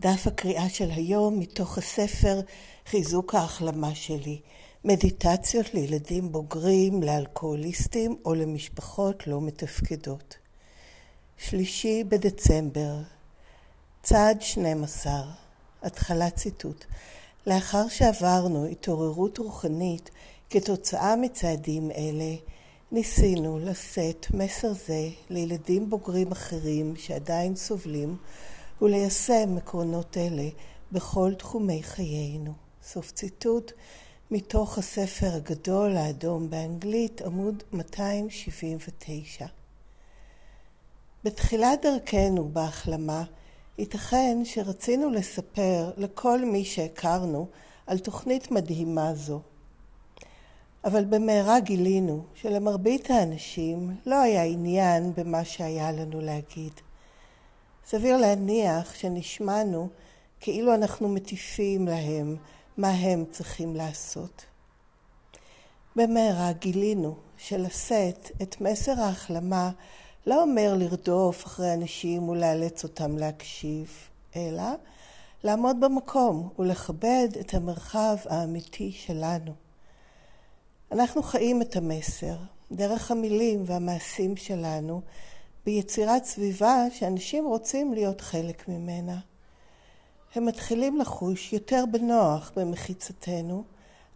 דף הקריאה של היום מתוך הספר חיזוק ההחלמה שלי, מדיטציות לילדים בוגרים, לאלכוהוליסטים או למשפחות לא מתפקדות. שלישי בדצמבר, צעד 12, התחלת ציטוט. לאחר שעברנו התעוררות רוחנית כתוצאה מצעדים אלה, ניסינו לשאת מסר זה לילדים בוגרים אחרים שעדיין סובלים וליישם עקרונות אלה בכל תחומי חיינו. סוף ציטוט מתוך הספר הגדול האדום באנגלית, עמוד 279. בתחילת דרכנו בהחלמה, ייתכן שרצינו לספר לכל מי שהכרנו על תוכנית מדהימה זו. אבל במהרה גילינו שלמרבית האנשים לא היה עניין במה שהיה לנו להגיד. סביר להניח שנשמענו כאילו אנחנו מטיפים להם מה הם צריכים לעשות. במהרה גילינו שלשאת את מסר ההחלמה לא אומר לרדוף אחרי אנשים ולאלץ אותם להקשיב, אלא לעמוד במקום ולכבד את המרחב האמיתי שלנו. אנחנו חיים את המסר דרך המילים והמעשים שלנו ביצירת סביבה שאנשים רוצים להיות חלק ממנה. הם מתחילים לחוש יותר בנוח במחיצתנו,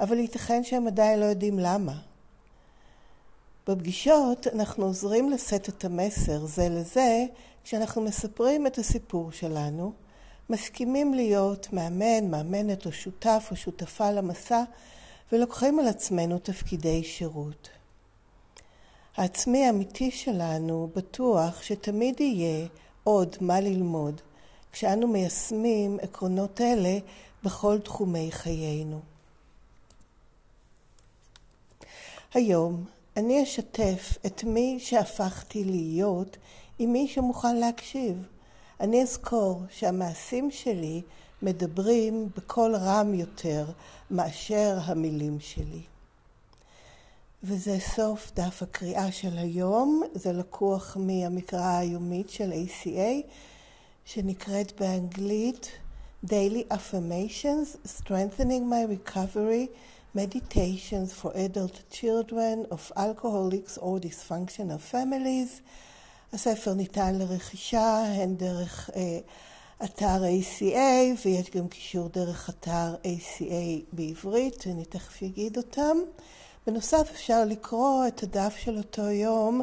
אבל ייתכן שהם עדיין לא יודעים למה. בפגישות אנחנו עוזרים לשאת את המסר זה לזה כשאנחנו מספרים את הסיפור שלנו, מסכימים להיות מאמן, מאמנת או שותף או שותפה למסע ולוקחים על עצמנו תפקידי שירות. העצמי האמיתי שלנו בטוח שתמיד יהיה עוד מה ללמוד כשאנו מיישמים עקרונות אלה בכל תחומי חיינו. היום אני אשתף את מי שהפכתי להיות עם מי שמוכן להקשיב. אני אזכור שהמעשים שלי מדברים בקול רם יותר מאשר המילים שלי. וזה סוף דף הקריאה של היום, זה לקוח מהמקרא היומית של ACA, שנקראת באנגלית Daily Affirmations, Strengthening My Recovery, Meditations for Adult Children of Alcoholics or Dysfunctional Families. הספר ניתן לרכישה הן דרך אה, אתר ACA ויש גם קישור דרך אתר ACA בעברית, אני תכף אגיד אותם. בנוסף אפשר לקרוא את הדף של אותו יום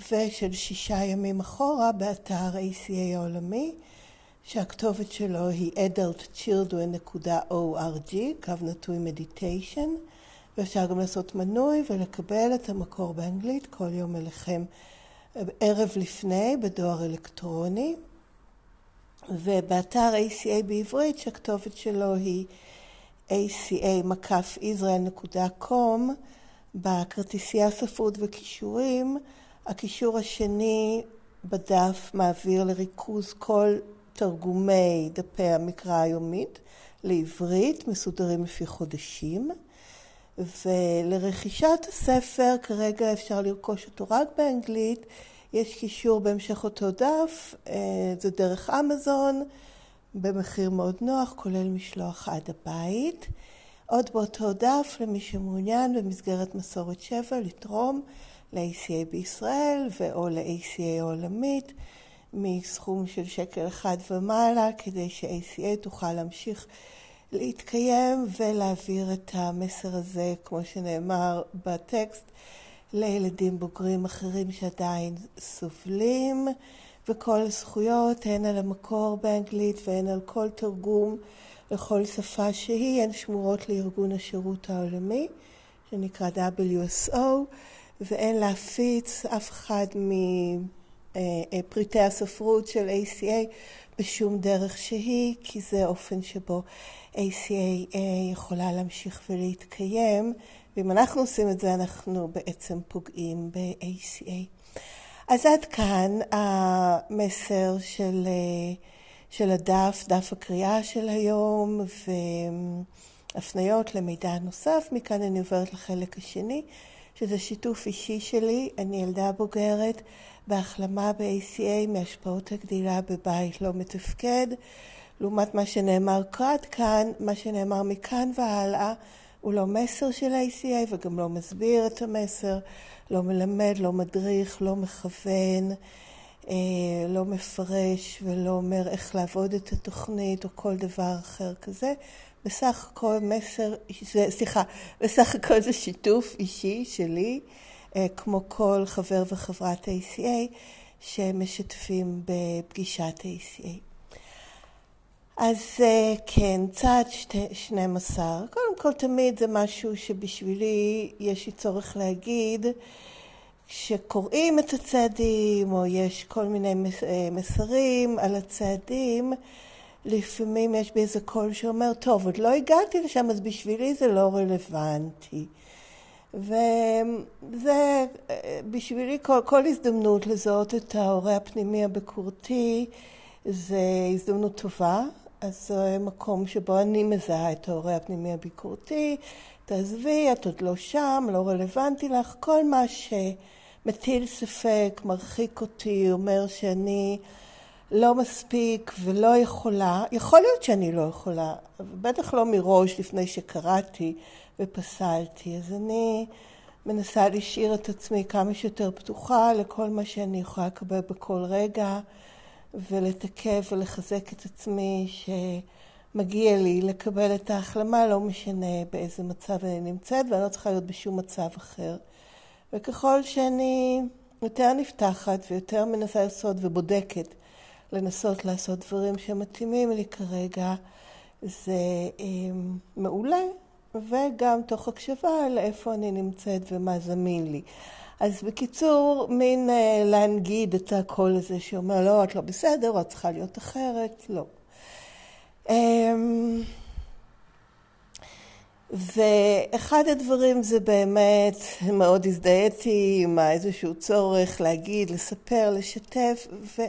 ושל שישה ימים אחורה באתר ACA העולמי, שהכתובת שלו היא adultchildren.org, קו נטוי מדיטיישן, ואפשר גם לעשות מנוי ולקבל את המקור באנגלית כל יום אליכם ערב לפני בדואר אלקטרוני. ובאתר ACA בעברית, שהכתובת שלו היא aca-israel.com, בכרטיסייה ספרות וכישורים, הקישור השני בדף מעביר לריכוז כל תרגומי דפי המקרא היומית לעברית, מסודרים לפי חודשים. ולרכישת הספר, כרגע אפשר לרכוש אותו רק באנגלית, יש קישור בהמשך אותו דף, אה, זה דרך אמזון, במחיר מאוד נוח, כולל משלוח עד הבית. עוד באותו דף, למי שמעוניין במסגרת מסורת שבע, לתרום ל-ACA בישראל ו/או ל-ACA העולמית מסכום של שקל אחד ומעלה, כדי ש-ACA תוכל להמשיך להתקיים ולהעביר את המסר הזה, כמו שנאמר בטקסט, לילדים בוגרים אחרים שעדיין סובלים, וכל הזכויות, הן על המקור באנגלית והן על כל תרגום לכל שפה שהיא, הן שמורות לארגון השירות העולמי, שנקרא WSO, ואין להפיץ אף אחד מפריטי הספרות של ACA בשום דרך שהיא, כי זה אופן שבו ACA יכולה להמשיך ולהתקיים. ואם אנחנו עושים את זה, אנחנו בעצם פוגעים ב-ACA. אז עד כאן המסר של, של הדף, דף הקריאה של היום, והפניות למידע נוסף. מכאן אני עוברת לחלק השני, שזה שיתוף אישי שלי. אני ילדה בוגרת בהחלמה ב-ACA מהשפעות הגדילה בבית לא מתפקד. לעומת מה שנאמר עד כאן, מה שנאמר מכאן והלאה הוא לא מסר של ה-ACA וגם לא מסביר את המסר, לא מלמד, לא מדריך, לא מכוון, אה, לא מפרש ולא אומר איך לעבוד את התוכנית או כל דבר אחר כזה. בסך הכל מסר, סליחה, בסך הכל זה שיתוף אישי שלי, אה, כמו כל חבר וחברת ACA שמשתפים בפגישת ACA. אז אה, כן, צעד 12. קודם כל, תמיד זה משהו שבשבילי יש לי צורך להגיד, כשקוראים את הצעדים, או יש כל מיני אה, מסרים על הצעדים, לפעמים יש בי איזה קול שאומר, טוב, עוד לא הגעתי לשם, אז בשבילי זה לא רלוונטי. וזה בשבילי כל, כל הזדמנות לזהות את ההורה הפנימי הביקורתי זה הזדמנות טובה, אז זה מקום שבו אני מזהה את ההורה הפנימי הביקורתי, תעזבי, את עוד לא שם, לא רלוונטי לך, כל מה שמטיל ספק, מרחיק אותי, אומר שאני לא מספיק ולא יכולה, יכול להיות שאני לא יכולה, בטח לא מראש לפני שקראתי ופסלתי, אז אני מנסה להשאיר את עצמי כמה שיותר פתוחה לכל מה שאני יכולה לקבל בכל רגע ולתקף ולחזק את עצמי שמגיע לי לקבל את ההחלמה, לא משנה באיזה מצב אני נמצאת ואני לא צריכה להיות בשום מצב אחר. וככל שאני יותר נפתחת ויותר מנסה לעשות ובודקת לנסות לעשות דברים שמתאימים לי כרגע, זה אה, מעולה, וגם תוך הקשבה לאיפה אני נמצאת ומה זמין לי. אז בקיצור, מין אה, להנגיד את הקול הזה שאומר, לא, את לא בסדר, את צריכה להיות אחרת, לא. אה, ואחד הדברים זה באמת, מאוד הזדהיתי עם איזשהו צורך להגיד, לספר, לשתף, ו...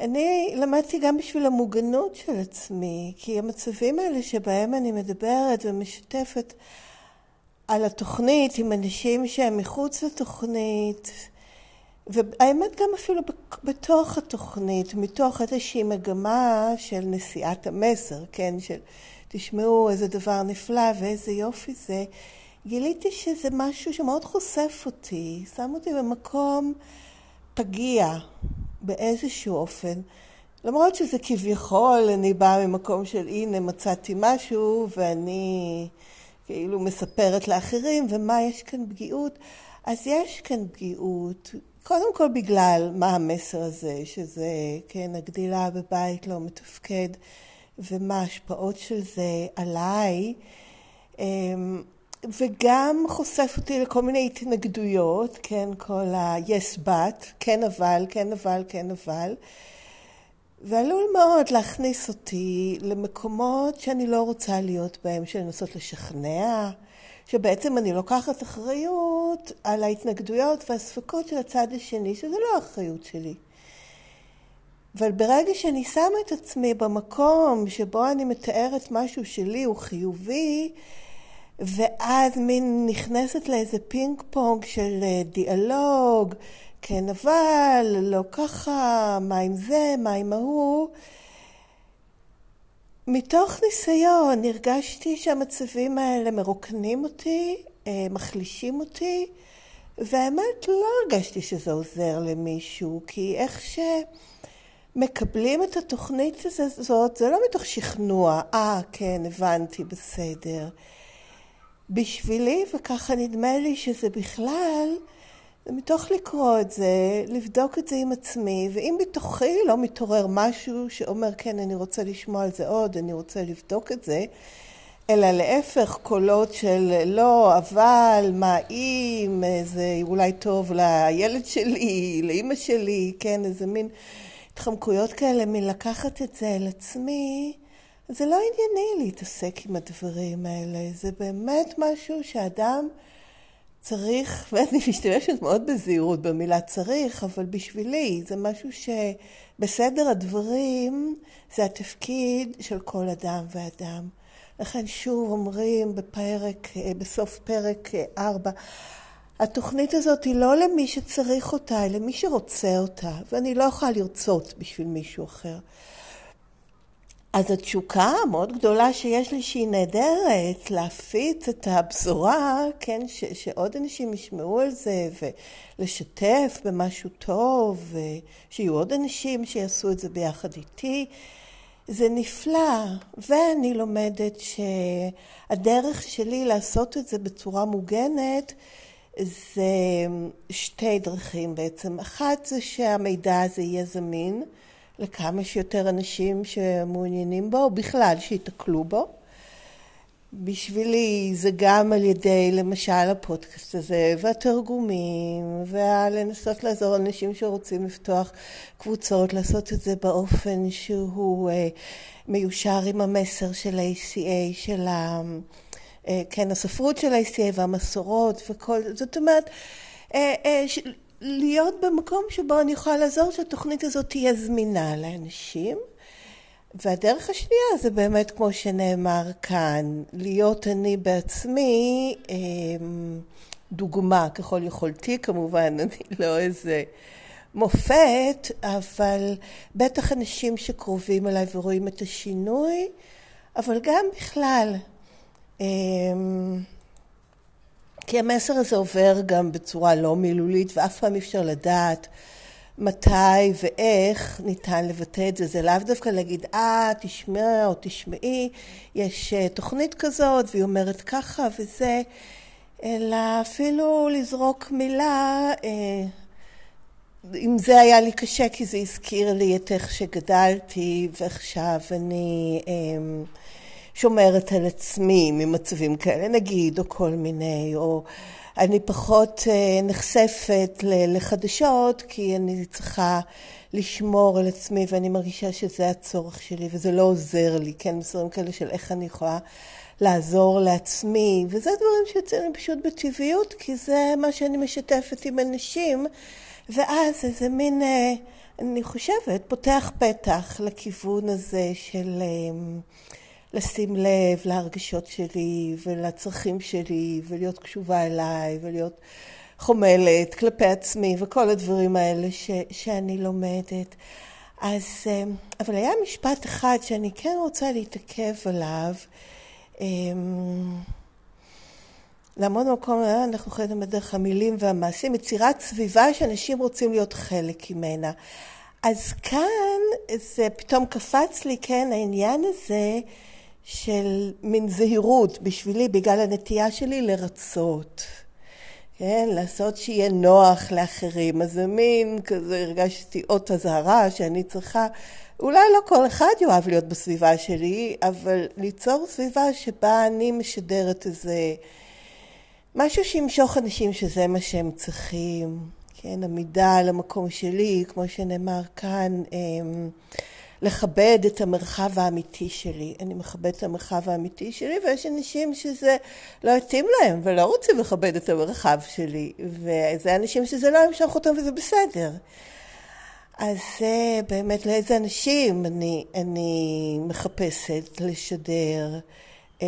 אני למדתי גם בשביל המוגנות של עצמי, כי המצבים האלה שבהם אני מדברת ומשתפת על התוכנית עם אנשים שהם מחוץ לתוכנית, והאמת גם אפילו בתוך התוכנית, מתוך איזושהי מגמה של נשיאת המסר, כן, של תשמעו איזה דבר נפלא ואיזה יופי זה, גיליתי שזה משהו שמאוד חושף אותי, שם אותי במקום פגיע, באיזשהו אופן, למרות שזה כביכול, אני באה ממקום של הנה מצאתי משהו ואני כאילו מספרת לאחרים ומה יש כאן פגיעות, אז יש כאן פגיעות, קודם כל בגלל מה המסר הזה, שזה, כן, הגדילה בבית לא מתפקד ומה ההשפעות של זה עליי. אמ, וגם חושף אותי לכל מיני התנגדויות, כן, כל ה-yes but, כן אבל, כן אבל, כן אבל, ועלול מאוד להכניס אותי למקומות שאני לא רוצה להיות בהם, של לנסות לשכנע, שבעצם אני לוקחת אחריות על ההתנגדויות והספקות של הצד השני, שזה לא האחריות שלי. אבל ברגע שאני שמה את עצמי במקום שבו אני מתארת משהו שלי הוא חיובי, ואז מין נכנסת לאיזה פינג פונג של אה, דיאלוג, כן אבל, לא ככה, מה עם זה, מה עם ההוא. מתוך ניסיון הרגשתי שהמצבים האלה מרוקנים אותי, אה, מחלישים אותי, והאמת לא הרגשתי שזה עוזר למישהו, כי איך שמקבלים את התוכנית הזאת, זה לא מתוך שכנוע, אה, כן, הבנתי, בסדר. בשבילי, וככה נדמה לי שזה בכלל, זה מתוך לקרוא את זה, לבדוק את זה עם עצמי, ואם בתוכי לא מתעורר משהו שאומר, כן, אני רוצה לשמוע על זה עוד, אני רוצה לבדוק את זה, אלא להפך, קולות של לא, אבל, מה אם, זה אולי טוב לילד שלי, לאימא שלי, כן, איזה מין התחמקויות כאלה מלקחת את זה אל עצמי, זה לא ענייני להתעסק עם הדברים האלה, זה באמת משהו שאדם צריך, ואני משתמשת מאוד בזהירות במילה צריך, אבל בשבילי זה משהו שבסדר הדברים זה התפקיד של כל אדם ואדם. לכן שוב אומרים בפרק, בסוף פרק 4, התוכנית הזאת היא לא למי שצריך אותה, היא למי שרוצה אותה, ואני לא יכולה לרצות בשביל מישהו אחר. אז התשוקה המאוד גדולה שיש לי שהיא נהדרת, להפיץ את הבשורה, כן, ש, שעוד אנשים ישמעו על זה ולשתף במשהו טוב, ושיהיו עוד אנשים שיעשו את זה ביחד איתי, זה נפלא. ואני לומדת שהדרך שלי לעשות את זה בצורה מוגנת זה שתי דרכים בעצם. אחת זה שהמידע הזה יהיה זמין. לכמה שיותר אנשים שמעוניינים בו, או בכלל שיתקלו בו. בשבילי זה גם על ידי למשל הפודקאסט הזה והתרגומים ולנסות לעזור לאנשים שרוצים לפתוח קבוצות, לעשות את זה באופן שהוא אה, מיושר עם המסר של ה-ACA, של ה... אה, כן, הספרות של ה-ACA והמסורות וכל, זאת אומרת, אה, להיות במקום שבו אני יכולה לעזור שהתוכנית הזאת תהיה זמינה לאנשים. והדרך השנייה זה באמת כמו שנאמר כאן, להיות אני בעצמי אמ, דוגמה ככל יכולתי כמובן, אני לא איזה מופת, אבל בטח אנשים שקרובים אליי ורואים את השינוי, אבל גם בכלל. כי המסר הזה עובר גם בצורה לא מילולית ואף פעם אי אפשר לדעת מתי ואיך ניתן לבטא את זה. זה לאו דווקא להגיד, אה, תשמע או תשמעי, יש אה, תוכנית כזאת והיא אומרת ככה וזה, אלא אפילו לזרוק מילה, אה, אם זה היה לי קשה כי זה הזכיר לי את איך שגדלתי ועכשיו אני... אה, שומרת על עצמי ממצבים כאלה, נגיד, או כל מיני, או אני פחות אה, נחשפת לחדשות כי אני צריכה לשמור על עצמי ואני מרגישה שזה הצורך שלי וזה לא עוזר לי, כן, מסורים כאלה של איך אני יכולה לעזור לעצמי, וזה דברים שיוצאים פשוט בטבעיות, כי זה מה שאני משתפת עם אנשים, ואז איזה מין, אה, אני חושבת, פותח פתח לכיוון הזה של... לשים לב להרגשות שלי ולצרכים שלי ולהיות קשובה אליי ולהיות חומלת כלפי עצמי וכל הדברים האלה ש, שאני לומדת. אז, אה, אבל היה משפט אחד שאני כן רוצה להתעכב עליו. אמ, לעמוד במקום, אה, אנחנו יכולים לדבר דרך המילים והמעשים, יצירת סביבה שאנשים רוצים להיות חלק ממנה. אז כאן זה פתאום קפץ לי, כן, העניין הזה של מין זהירות בשבילי, בגלל הנטייה שלי לרצות. כן, לעשות שיהיה נוח לאחרים. אז זה מין כזה, הרגשתי אות אזהרה שאני צריכה, אולי לא כל אחד יאהב להיות בסביבה שלי, אבל ליצור סביבה שבה אני משדרת איזה משהו שימשוך אנשים שזה מה שהם צריכים. כן, עמידה על המקום שלי, כמו שנאמר כאן. אמ, לכבד את המרחב האמיתי שלי. אני מכבדת את המרחב האמיתי שלי, ויש אנשים שזה לא יתאים להם ולא רוצים לכבד את המרחב שלי, וזה אנשים שזה לא ימשוך אותם וזה בסדר. אז זה באמת לאיזה אנשים אני, אני מחפשת לשדר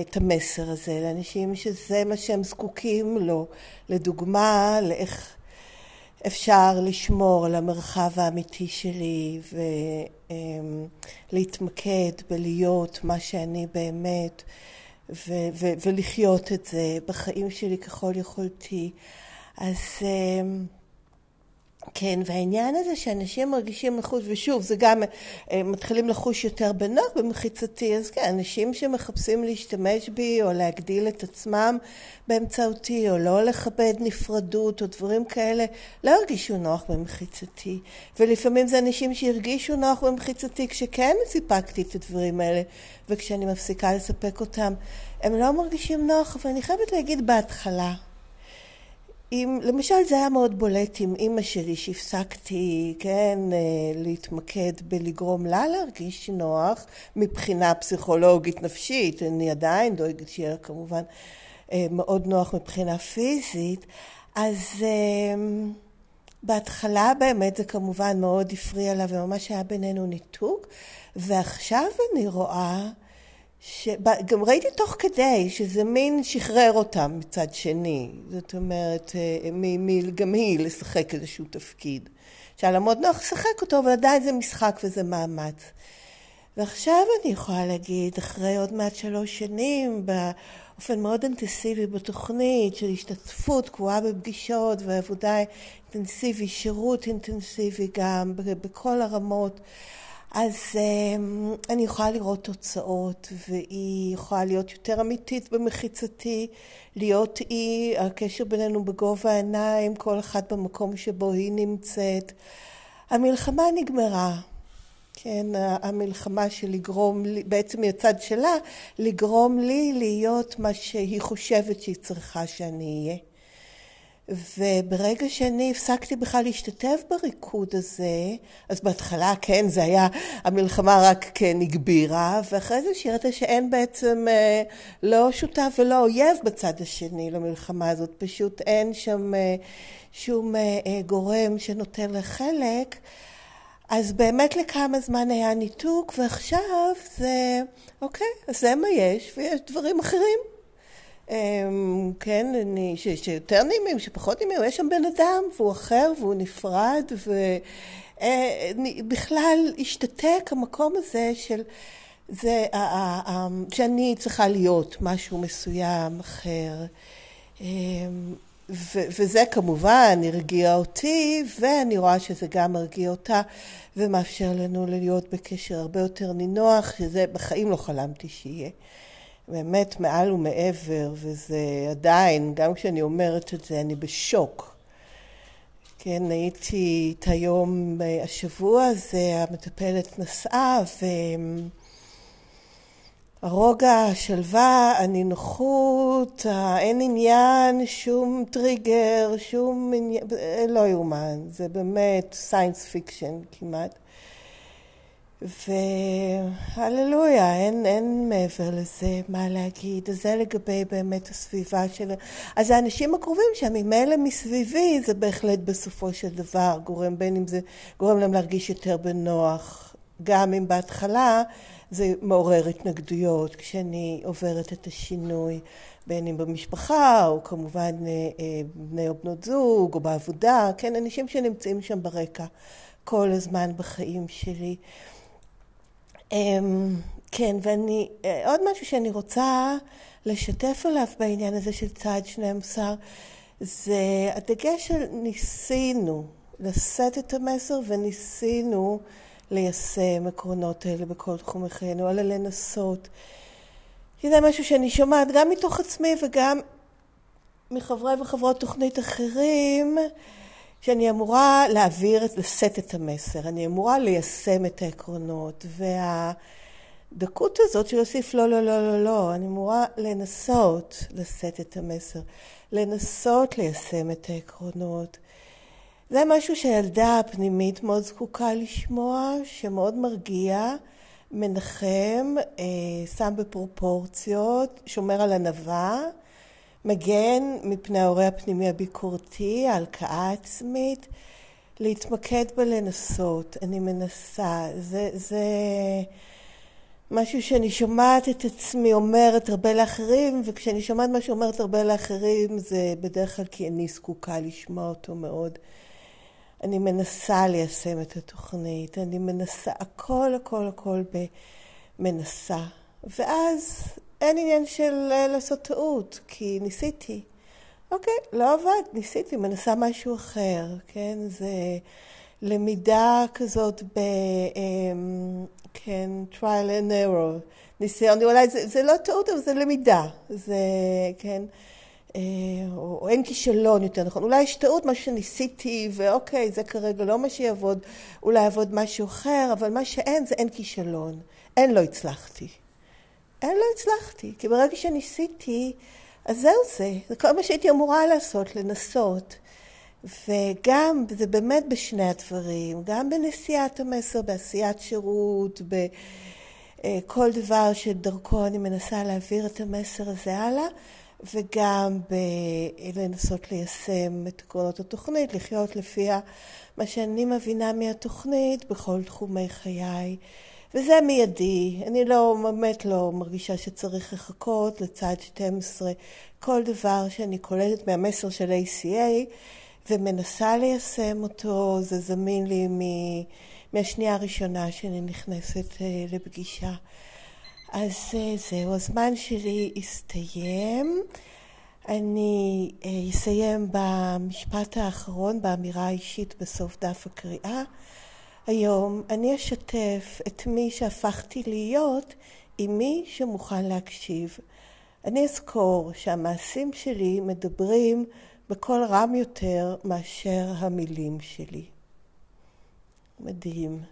את המסר הזה, לאנשים שזה מה שהם זקוקים לו, לדוגמה, לאיך אפשר לשמור על המרחב האמיתי שלי ולהתמקד בלהיות מה שאני באמת ו- ו- ולחיות את זה בחיים שלי ככל יכולתי. אז אמ, כן, והעניין הזה שאנשים מרגישים לחוש, ושוב, זה גם, אה, מתחילים לחוש יותר בנוח במחיצתי, אז כן, אנשים שמחפשים להשתמש בי או להגדיל את עצמם באמצעותי, או לא לכבד נפרדות או דברים כאלה, לא הרגישו נוח במחיצתי. ולפעמים זה אנשים שהרגישו נוח במחיצתי כשכן סיפקתי את הדברים האלה, וכשאני מפסיקה לספק אותם, הם לא מרגישים נוח, אבל אני חייבת להגיד בהתחלה. עם, למשל זה היה מאוד בולט עם אימא שלי שהפסקתי, כן, אה, להתמקד בלגרום לה להרגיש נוח מבחינה פסיכולוגית נפשית, אני עדיין דואגת שיהיה כמובן אה, מאוד נוח מבחינה פיזית, אז אה, בהתחלה באמת זה כמובן מאוד הפריע לה וממש היה בינינו ניתוק, ועכשיו אני רואה שגם ראיתי תוך כדי שזה מין שחרר אותם מצד שני, זאת אומרת, אה, גם היא לשחק איזשהו תפקיד. אפשר לעמוד נוח לשחק אותו, אבל עדיין זה משחק וזה מאמץ. ועכשיו אני יכולה להגיד, אחרי עוד מעט שלוש שנים, באופן מאוד אינטנסיבי בתוכנית, של השתתפות קבועה בפגישות ועבודה אינטנסיבי, שירות אינטנסיבי גם, בכל הרמות, אז um, אני יכולה לראות תוצאות, והיא יכולה להיות יותר אמיתית במחיצתי, להיות אי, הקשר בינינו בגובה העיניים, כל אחת במקום שבו היא נמצאת. המלחמה נגמרה. כן, המלחמה של לגרום לי, בעצם מהצד שלה, לגרום לי להיות מה שהיא חושבת שהיא צריכה שאני אהיה. וברגע שאני הפסקתי בכלל להשתתף בריקוד הזה, אז בהתחלה כן, זה היה, המלחמה רק כן הגבירה, ואחרי זה שירת שאין בעצם אה, לא שותף ולא אויב בצד השני למלחמה הזאת, פשוט אין שם אה, שום אה, גורם שנותן לחלק. אז באמת לכמה זמן היה ניתוק, ועכשיו זה, אוקיי, אז זה מה יש, ויש דברים אחרים. אמ, כן, אני, ש, שיותר נעימים, שפחות נעימים, יש שם בן אדם, והוא אחר, והוא נפרד, ובכלל השתתק המקום הזה של, זה, שאני צריכה להיות משהו מסוים אחר. אמ, וזה כמובן הרגיע אותי, ואני רואה שזה גם מרגיע אותה, ומאפשר לנו להיות בקשר הרבה יותר נינוח, שזה בחיים לא חלמתי שיהיה. באמת מעל ומעבר, וזה עדיין, גם כשאני אומרת את זה, אני בשוק. כן, הייתי את היום, השבוע הזה, המטפלת נסעה, ו... הרוגע, השלווה, הנינוחות, אין עניין, שום טריגר, שום עניין, לא יאומן, זה באמת science fiction כמעט. והללויה, אין, אין מעבר לזה מה להגיד. אז זה לגבי באמת הסביבה של... אז האנשים הקרובים שם, ממילא מסביבי, זה בהחלט בסופו של דבר גורם, בין אם זה גורם להם להרגיש יותר בנוח, גם אם בהתחלה זה מעורר התנגדויות כשאני עוברת את השינוי, בין אם במשפחה, או כמובן אה, אה, בני או בנות זוג, או בעבודה, כן, אנשים שנמצאים שם ברקע כל הזמן בחיים שלי. אמ, כן, ואני, אה, עוד משהו שאני רוצה לשתף עליו בעניין הזה של צעד 12, זה הדגש של ניסינו לשאת את המסר וניסינו ליישם עקרונות האלה בכל תחומי חיינו, אלא לנסות. זה משהו שאני שומעת גם מתוך עצמי וגם מחברי וחברות תוכנית אחרים, שאני אמורה להעביר, לשאת את המסר, אני אמורה ליישם את העקרונות. והדקות הזאת של להוסיף לא, לא, לא, לא, לא, אני אמורה לנסות לשאת את המסר, לנסות ליישם את העקרונות. זה משהו שהילדה הפנימית מאוד זקוקה לשמוע, שמאוד מרגיע, מנחם, אה, שם בפרופורציות, שומר על ענווה, מגן מפני ההורה הפנימי הביקורתי, ההלקאה העצמית, להתמקד בלנסות. אני מנסה. זה, זה משהו שאני שומעת את עצמי אומרת הרבה לאחרים, וכשאני שומעת מה שאומרת הרבה לאחרים, זה בדרך כלל כי אני זקוקה לשמוע אותו מאוד. אני מנסה ליישם את התוכנית, אני מנסה, הכל הכל הכל במנסה. ואז אין עניין של אה, לעשות טעות, כי ניסיתי. אוקיי, לא עבד, ניסיתי, מנסה משהו אחר, כן? זה למידה כזאת ב... אמ, כן, trial and error. ניסיון, אולי זה, זה לא טעות, אבל זה למידה. זה, כן? אה, או, או אין כישלון יותר נכון, אולי יש טעות, מה שניסיתי, ואוקיי, זה כרגע לא מה שיעבוד, אולי יעבוד משהו אחר, אבל מה שאין זה אין כישלון, אין לא הצלחתי. אין לא הצלחתי, כי ברגע שניסיתי, אז זהו זה, זה כל מה שהייתי אמורה לעשות, לנסות. וגם, זה באמת בשני הדברים, גם בנשיאת המסר, בעשיית שירות, בכל אה, דבר שדרכו אני מנסה להעביר את המסר הזה הלאה, וגם בלנסות ליישם את עקרונות התוכנית, לחיות לפי מה שאני מבינה מהתוכנית בכל תחומי חיי. וזה מיידי, אני לא, באמת לא מרגישה שצריך לחכות לצעד 12. כל דבר שאני קולטת מהמסר של ACA ומנסה ליישם אותו, זה זמין לי מהשנייה הראשונה שאני נכנסת אה, לפגישה. אז אה, זהו, הזמן שלי הסתיים. אני אסיים במשפט האחרון, באמירה האישית בסוף דף הקריאה. היום אני אשתף את מי שהפכתי להיות עם מי שמוכן להקשיב. אני אזכור שהמעשים שלי מדברים בקול רם יותר מאשר המילים שלי. מדהים.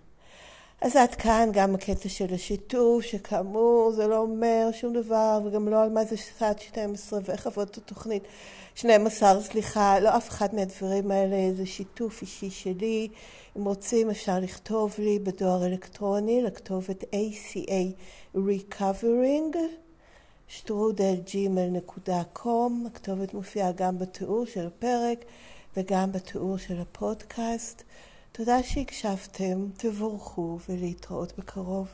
אז עד כאן גם הקטע של השיתוף, שכאמור זה לא אומר שום דבר, וגם לא על מה זה שעת 12 ואיך עבוד את התוכנית 12, סליחה, לא אף אחד מהדברים האלה, זה שיתוף אישי שלי. אם רוצים אפשר לכתוב לי בדואר אלקטרוני לכתובת ACA Recovering, שטרודל gmail.com, הכתובת מופיעה גם בתיאור של הפרק וגם בתיאור של הפודקאסט. תודה שהקשבתם, תבורכו ולהתראות בקרוב.